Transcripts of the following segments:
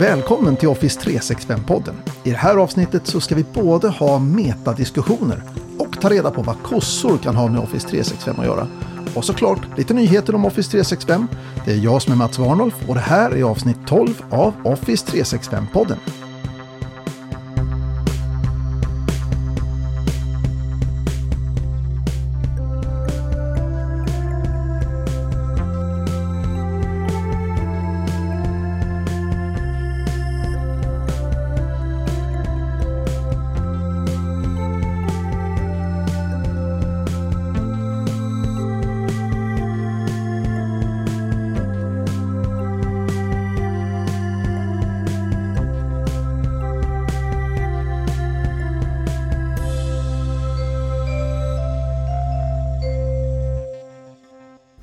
Välkommen till Office 365-podden. I det här avsnittet så ska vi både ha metadiskussioner och ta reda på vad kossor kan ha med Office 365 att göra. Och såklart lite nyheter om Office 365. Det är jag som är Mats Warnolf och det här är avsnitt 12 av Office 365-podden.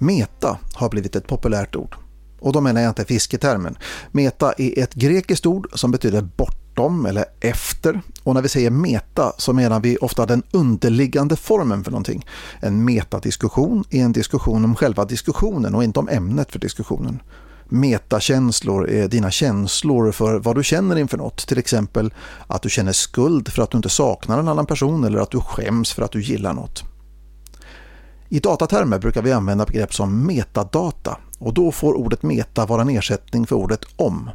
Meta har blivit ett populärt ord. Och då menar jag inte fisketermen. Meta är ett grekiskt ord som betyder bortom eller efter. Och när vi säger meta så menar vi ofta den underliggande formen för någonting. En metadiskussion är en diskussion om själva diskussionen och inte om ämnet för diskussionen. Metakänslor är dina känslor för vad du känner inför något. Till exempel att du känner skuld för att du inte saknar en annan person eller att du skäms för att du gillar något. I datatermer brukar vi använda begrepp som metadata och då får ordet meta vara en ersättning för ordet om.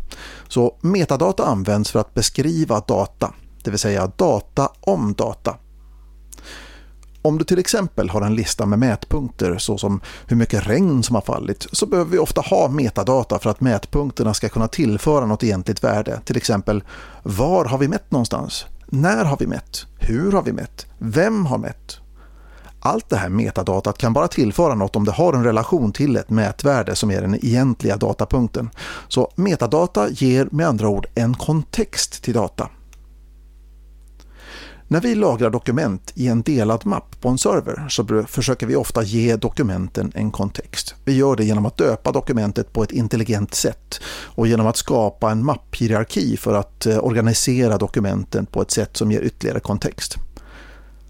Så metadata används för att beskriva data, det vill säga data om data. Om du till exempel har en lista med mätpunkter såsom hur mycket regn som har fallit så behöver vi ofta ha metadata för att mätpunkterna ska kunna tillföra något egentligt värde. Till exempel var har vi mätt någonstans? När har vi mätt? Hur har vi mätt? Vem har mätt? Allt det här metadatat kan bara tillföra något om det har en relation till ett mätvärde som är den egentliga datapunkten. Så metadata ger med andra ord en kontext till data. När vi lagrar dokument i en delad mapp på en server så försöker vi ofta ge dokumenten en kontext. Vi gör det genom att döpa dokumentet på ett intelligent sätt och genom att skapa en mapphierarki för att eh, organisera dokumenten på ett sätt som ger ytterligare kontext.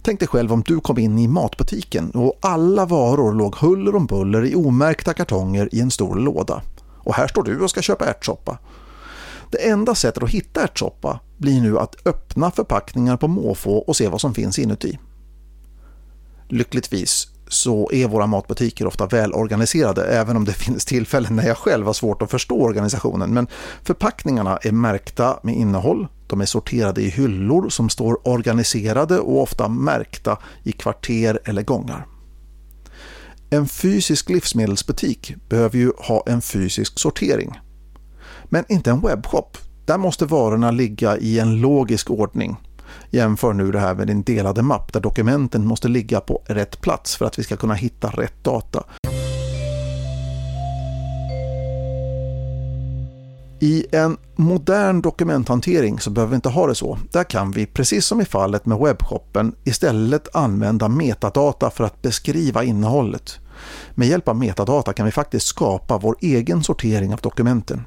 Tänk dig själv om du kom in i matbutiken och alla varor låg huller om buller i omärkta kartonger i en stor låda. Och här står du och ska köpa ärtsoppa. Det enda sättet att hitta ärtsoppa blir nu att öppna förpackningar på måfå och se vad som finns inuti. Lyckligtvis så är våra matbutiker ofta välorganiserade även om det finns tillfällen när jag själv har svårt att förstå organisationen. Men förpackningarna är märkta med innehåll, de är sorterade i hyllor som står organiserade och ofta märkta i kvarter eller gångar. En fysisk livsmedelsbutik behöver ju ha en fysisk sortering. Men inte en webbshop. Där måste varorna ligga i en logisk ordning. Jämför nu det här med din delade mapp där dokumenten måste ligga på rätt plats för att vi ska kunna hitta rätt data. I en modern dokumenthantering så behöver vi inte ha det så. Där kan vi, precis som i fallet med webbshoppen, istället använda metadata för att beskriva innehållet. Med hjälp av metadata kan vi faktiskt skapa vår egen sortering av dokumenten.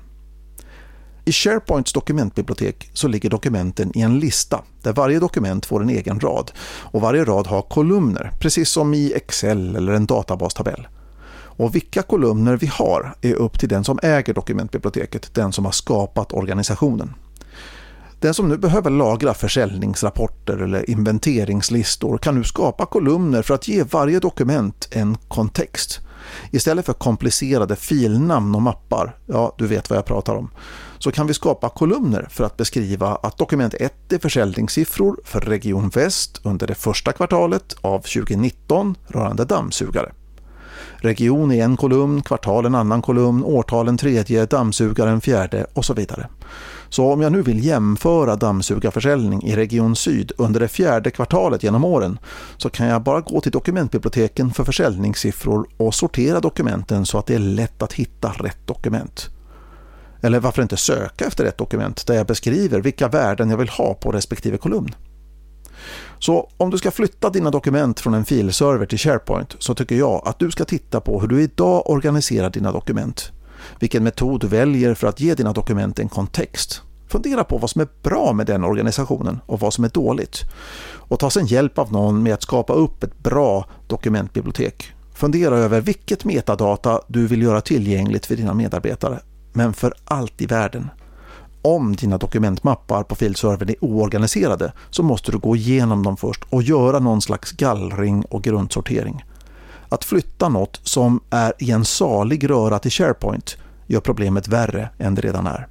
I SharePoints dokumentbibliotek så ligger dokumenten i en lista där varje dokument får en egen rad och varje rad har kolumner, precis som i Excel eller en databastabell. Och vilka kolumner vi har är upp till den som äger dokumentbiblioteket, den som har skapat organisationen. Den som nu behöver lagra försäljningsrapporter eller inventeringslistor kan nu skapa kolumner för att ge varje dokument en kontext. Istället för komplicerade filnamn och mappar, ja du vet vad jag pratar om, så kan vi skapa kolumner för att beskriva att dokument 1 är försäljningssiffror för Region Väst under det första kvartalet av 2019 rörande dammsugare. Region i en kolumn, kvartal en annan kolumn, årtal en tredje, dammsugare en fjärde och så vidare. Så om jag nu vill jämföra dammsugarförsäljning i Region Syd under det fjärde kvartalet genom åren så kan jag bara gå till dokumentbiblioteken för försäljningssiffror och sortera dokumenten så att det är lätt att hitta rätt dokument. Eller varför inte söka efter ett dokument där jag beskriver vilka värden jag vill ha på respektive kolumn. Så om du ska flytta dina dokument från en filserver till SharePoint så tycker jag att du ska titta på hur du idag organiserar dina dokument. Vilken metod du väljer för att ge dina dokument en kontext. Fundera på vad som är bra med den organisationen och vad som är dåligt. Och ta sedan hjälp av någon med att skapa upp ett bra dokumentbibliotek. Fundera över vilket metadata du vill göra tillgängligt för dina medarbetare. Men för allt i världen, om dina dokumentmappar på filservern är oorganiserade så måste du gå igenom dem först och göra någon slags gallring och grundsortering. Att flytta något som är i en salig röra till SharePoint gör problemet värre än det redan är.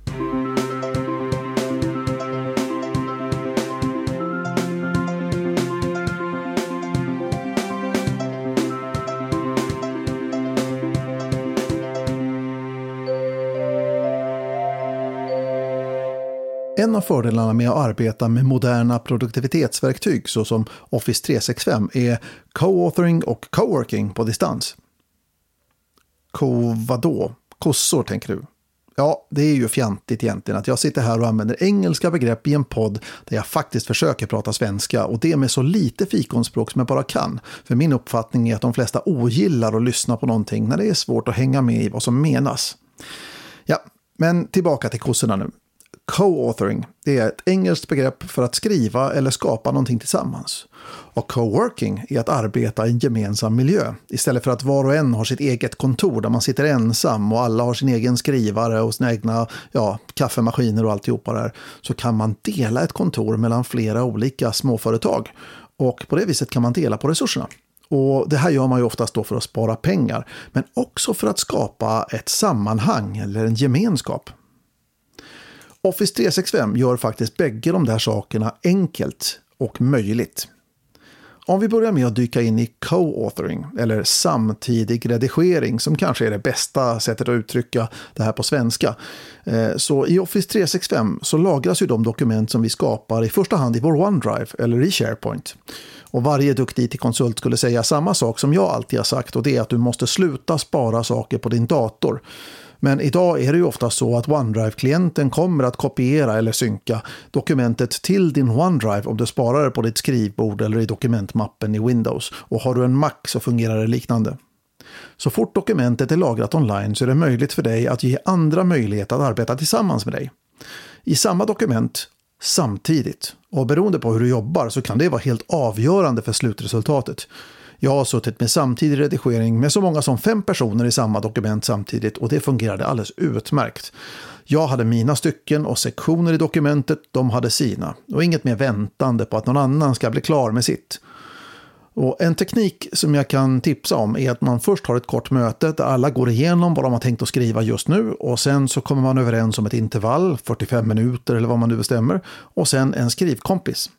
En av fördelarna med att arbeta med moderna produktivitetsverktyg såsom Office 365 är co-authoring och co-working på distans. Co vadå? Kossor tänker du? Ja, det är ju fjantigt egentligen att jag sitter här och använder engelska begrepp i en podd där jag faktiskt försöker prata svenska och det med så lite fikonspråk som jag bara kan. För min uppfattning är att de flesta ogillar att lyssna på någonting när det är svårt att hänga med i vad som menas. Ja, men tillbaka till kossorna nu. Co-authoring, det är ett engelskt begrepp för att skriva eller skapa någonting tillsammans. Och co-working är att arbeta i en gemensam miljö. Istället för att var och en har sitt eget kontor där man sitter ensam och alla har sin egen skrivare och sina egna ja, kaffemaskiner och alltihopa där. Så kan man dela ett kontor mellan flera olika småföretag. Och på det viset kan man dela på resurserna. Och Det här gör man ju oftast då för att spara pengar, men också för att skapa ett sammanhang eller en gemenskap. Office 365 gör faktiskt bägge de där sakerna enkelt och möjligt. Om vi börjar med att dyka in i co-authoring, eller samtidig redigering, som kanske är det bästa sättet att uttrycka det här på svenska. Eh, så i Office 365 så lagras ju de dokument som vi skapar i första hand i vår OneDrive eller i SharePoint. Och varje duktig IT-konsult skulle säga samma sak som jag alltid har sagt och det är att du måste sluta spara saker på din dator. Men idag är det ju ofta så att OneDrive-klienten kommer att kopiera eller synka dokumentet till din OneDrive om du sparar det på ditt skrivbord eller i dokumentmappen i Windows. Och har du en Mac så fungerar det liknande. Så fort dokumentet är lagrat online så är det möjligt för dig att ge andra möjlighet att arbeta tillsammans med dig. I samma dokument samtidigt. Och beroende på hur du jobbar så kan det vara helt avgörande för slutresultatet. Jag har suttit med samtidig redigering med så många som fem personer i samma dokument samtidigt och det fungerade alldeles utmärkt. Jag hade mina stycken och sektioner i dokumentet, de hade sina. Och inget mer väntande på att någon annan ska bli klar med sitt. Och en teknik som jag kan tipsa om är att man först har ett kort möte där alla går igenom vad de har tänkt att skriva just nu och sen så kommer man överens om ett intervall, 45 minuter eller vad man nu bestämmer, och sen en skrivkompis.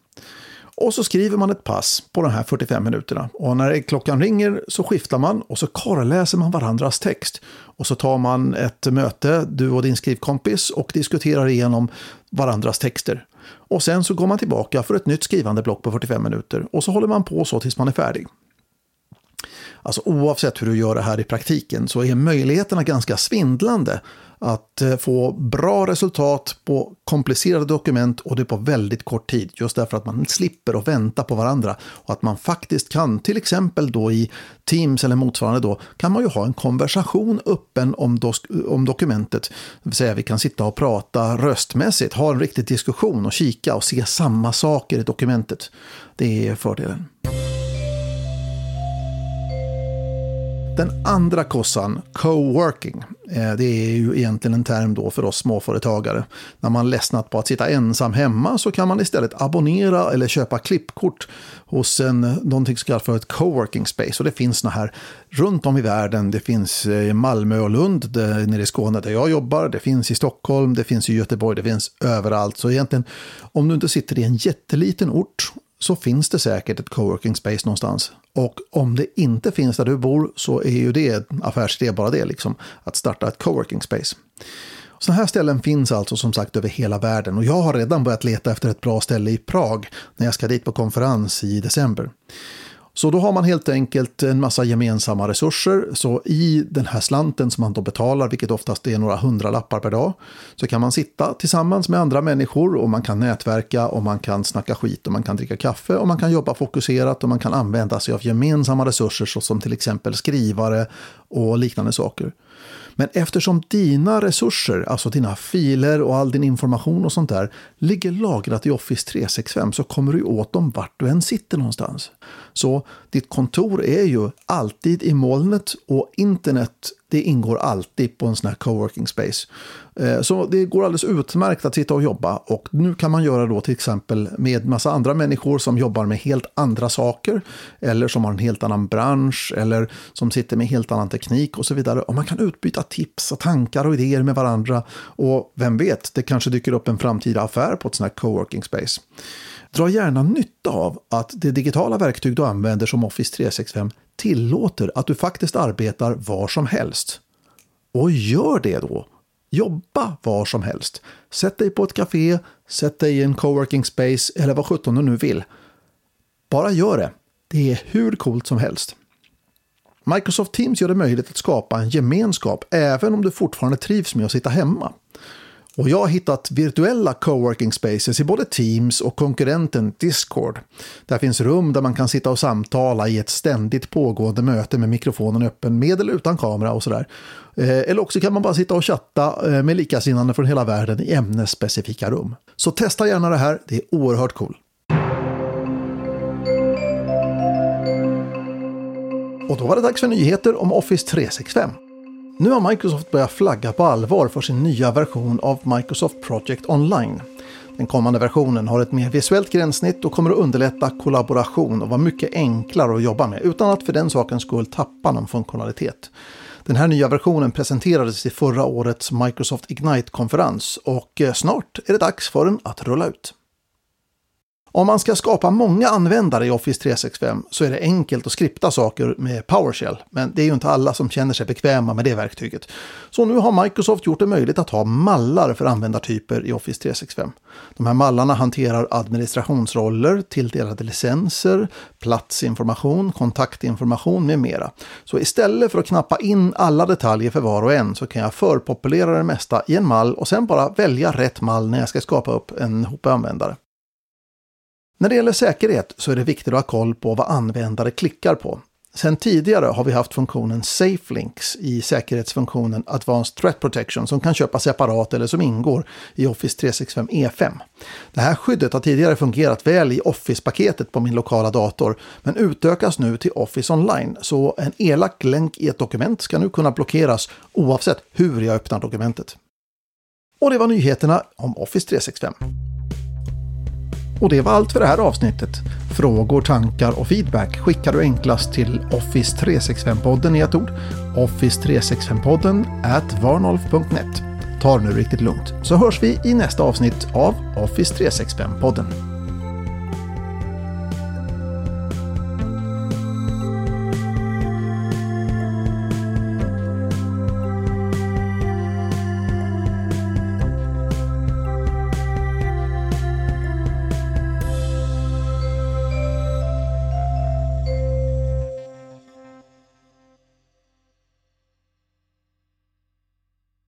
Och så skriver man ett pass på de här 45 minuterna. Och när klockan ringer så skiftar man och så korreläser man varandras text. Och så tar man ett möte, du och din skrivkompis, och diskuterar igenom varandras texter. Och sen så går man tillbaka för ett nytt skrivande block på 45 minuter. Och så håller man på så tills man är färdig. Alltså oavsett hur du gör det här i praktiken så är möjligheterna ganska svindlande att eh, få bra resultat på komplicerade dokument och det på väldigt kort tid. Just därför att man slipper att vänta på varandra och att man faktiskt kan, till exempel då i Teams eller motsvarande då, kan man ju ha en konversation öppen om, om dokumentet. Det vill säga vi kan sitta och prata röstmässigt, ha en riktig diskussion och kika och se samma saker i dokumentet. Det är fördelen. Den andra kossan, co-working, eh, det är ju egentligen en term då för oss småföretagare. När man ledsnat på att sitta ensam hemma så kan man istället abonnera eller köpa klippkort hos en, någonting som kallas för ett co-working space. Och det finns såna här runt om i världen. Det finns eh, i Malmö och Lund, där, nere i Skåne där jag jobbar. Det finns i Stockholm, det finns i Göteborg, det finns överallt. Så egentligen, om du inte sitter i en jätteliten ort så finns det säkert ett coworking space någonstans. Och om det inte finns där du bor så är ju det en affärsidé bara det, liksom, att starta ett coworking space. Sådana här ställen finns alltså som sagt över hela världen och jag har redan börjat leta efter ett bra ställe i Prag när jag ska dit på konferens i december. Så då har man helt enkelt en massa gemensamma resurser. Så i den här slanten som man då betalar, vilket oftast är några hundralappar per dag, så kan man sitta tillsammans med andra människor och man kan nätverka och man kan snacka skit och man kan dricka kaffe och man kan jobba fokuserat och man kan använda sig av gemensamma resurser såsom till exempel skrivare och liknande saker. Men eftersom dina resurser, alltså dina filer och all din information och sånt där, ligger lagrat i Office 365 så kommer du åt dem vart du än sitter någonstans. Så ditt kontor är ju alltid i molnet och internet det ingår alltid på en sån här coworking space. Eh, så det går alldeles utmärkt att sitta och jobba och nu kan man göra då till exempel med massa andra människor som jobbar med helt andra saker eller som har en helt annan bransch eller som sitter med helt annan teknik och så vidare. Och man kan utbyta tips och tankar och idéer med varandra och vem vet, det kanske dyker upp en framtida affär på ett sånt här coworking space. Dra gärna nytta av att det digitala verktyg du använder som Office 365 tillåter att du faktiskt arbetar var som helst. Och gör det då! Jobba var som helst. Sätt dig på ett café, sätt dig i en coworking space eller vad sjutton du nu vill. Bara gör det. Det är hur coolt som helst. Microsoft Teams gör det möjligt att skapa en gemenskap även om du fortfarande trivs med att sitta hemma. Och jag har hittat virtuella coworking spaces i både Teams och konkurrenten Discord. Där finns rum där man kan sitta och samtala i ett ständigt pågående möte med mikrofonen öppen med eller utan kamera och sådär. Eh, eller också kan man bara sitta och chatta eh, med likasinnande från hela världen i ämnesspecifika rum. Så testa gärna det här, det är oerhört cool. Och då var det dags för nyheter om Office 365. Nu har Microsoft börjat flagga på allvar för sin nya version av Microsoft Project Online. Den kommande versionen har ett mer visuellt gränssnitt och kommer att underlätta kollaboration och vara mycket enklare att jobba med utan att för den sakens skull tappa någon funktionalitet. Den här nya versionen presenterades i förra årets Microsoft Ignite-konferens och eh, snart är det dags för den att rulla ut. Om man ska skapa många användare i Office 365 så är det enkelt att skripta saker med PowerShell. Men det är ju inte alla som känner sig bekväma med det verktyget. Så nu har Microsoft gjort det möjligt att ha mallar för användartyper i Office 365. De här mallarna hanterar administrationsroller, tilldelade licenser, platsinformation, kontaktinformation med mera. Så istället för att knappa in alla detaljer för var och en så kan jag förpopulera det mesta i en mall och sen bara välja rätt mall när jag ska skapa upp en hop användare. När det gäller säkerhet så är det viktigt att ha koll på vad användare klickar på. Sen tidigare har vi haft funktionen SafeLinks i säkerhetsfunktionen Advanced Threat Protection som kan köpas separat eller som ingår i Office 365 E5. Det här skyddet har tidigare fungerat väl i Office-paketet på min lokala dator men utökas nu till Office Online så en elak länk i ett dokument ska nu kunna blockeras oavsett hur jag öppnar dokumentet. Och det var nyheterna om Office 365. Och det var allt för det här avsnittet. Frågor, tankar och feedback skickar du enklast till Office 365-podden i ett ord. Office365-podden at varnolf.net. Ta det nu riktigt lugnt så hörs vi i nästa avsnitt av Office 365-podden.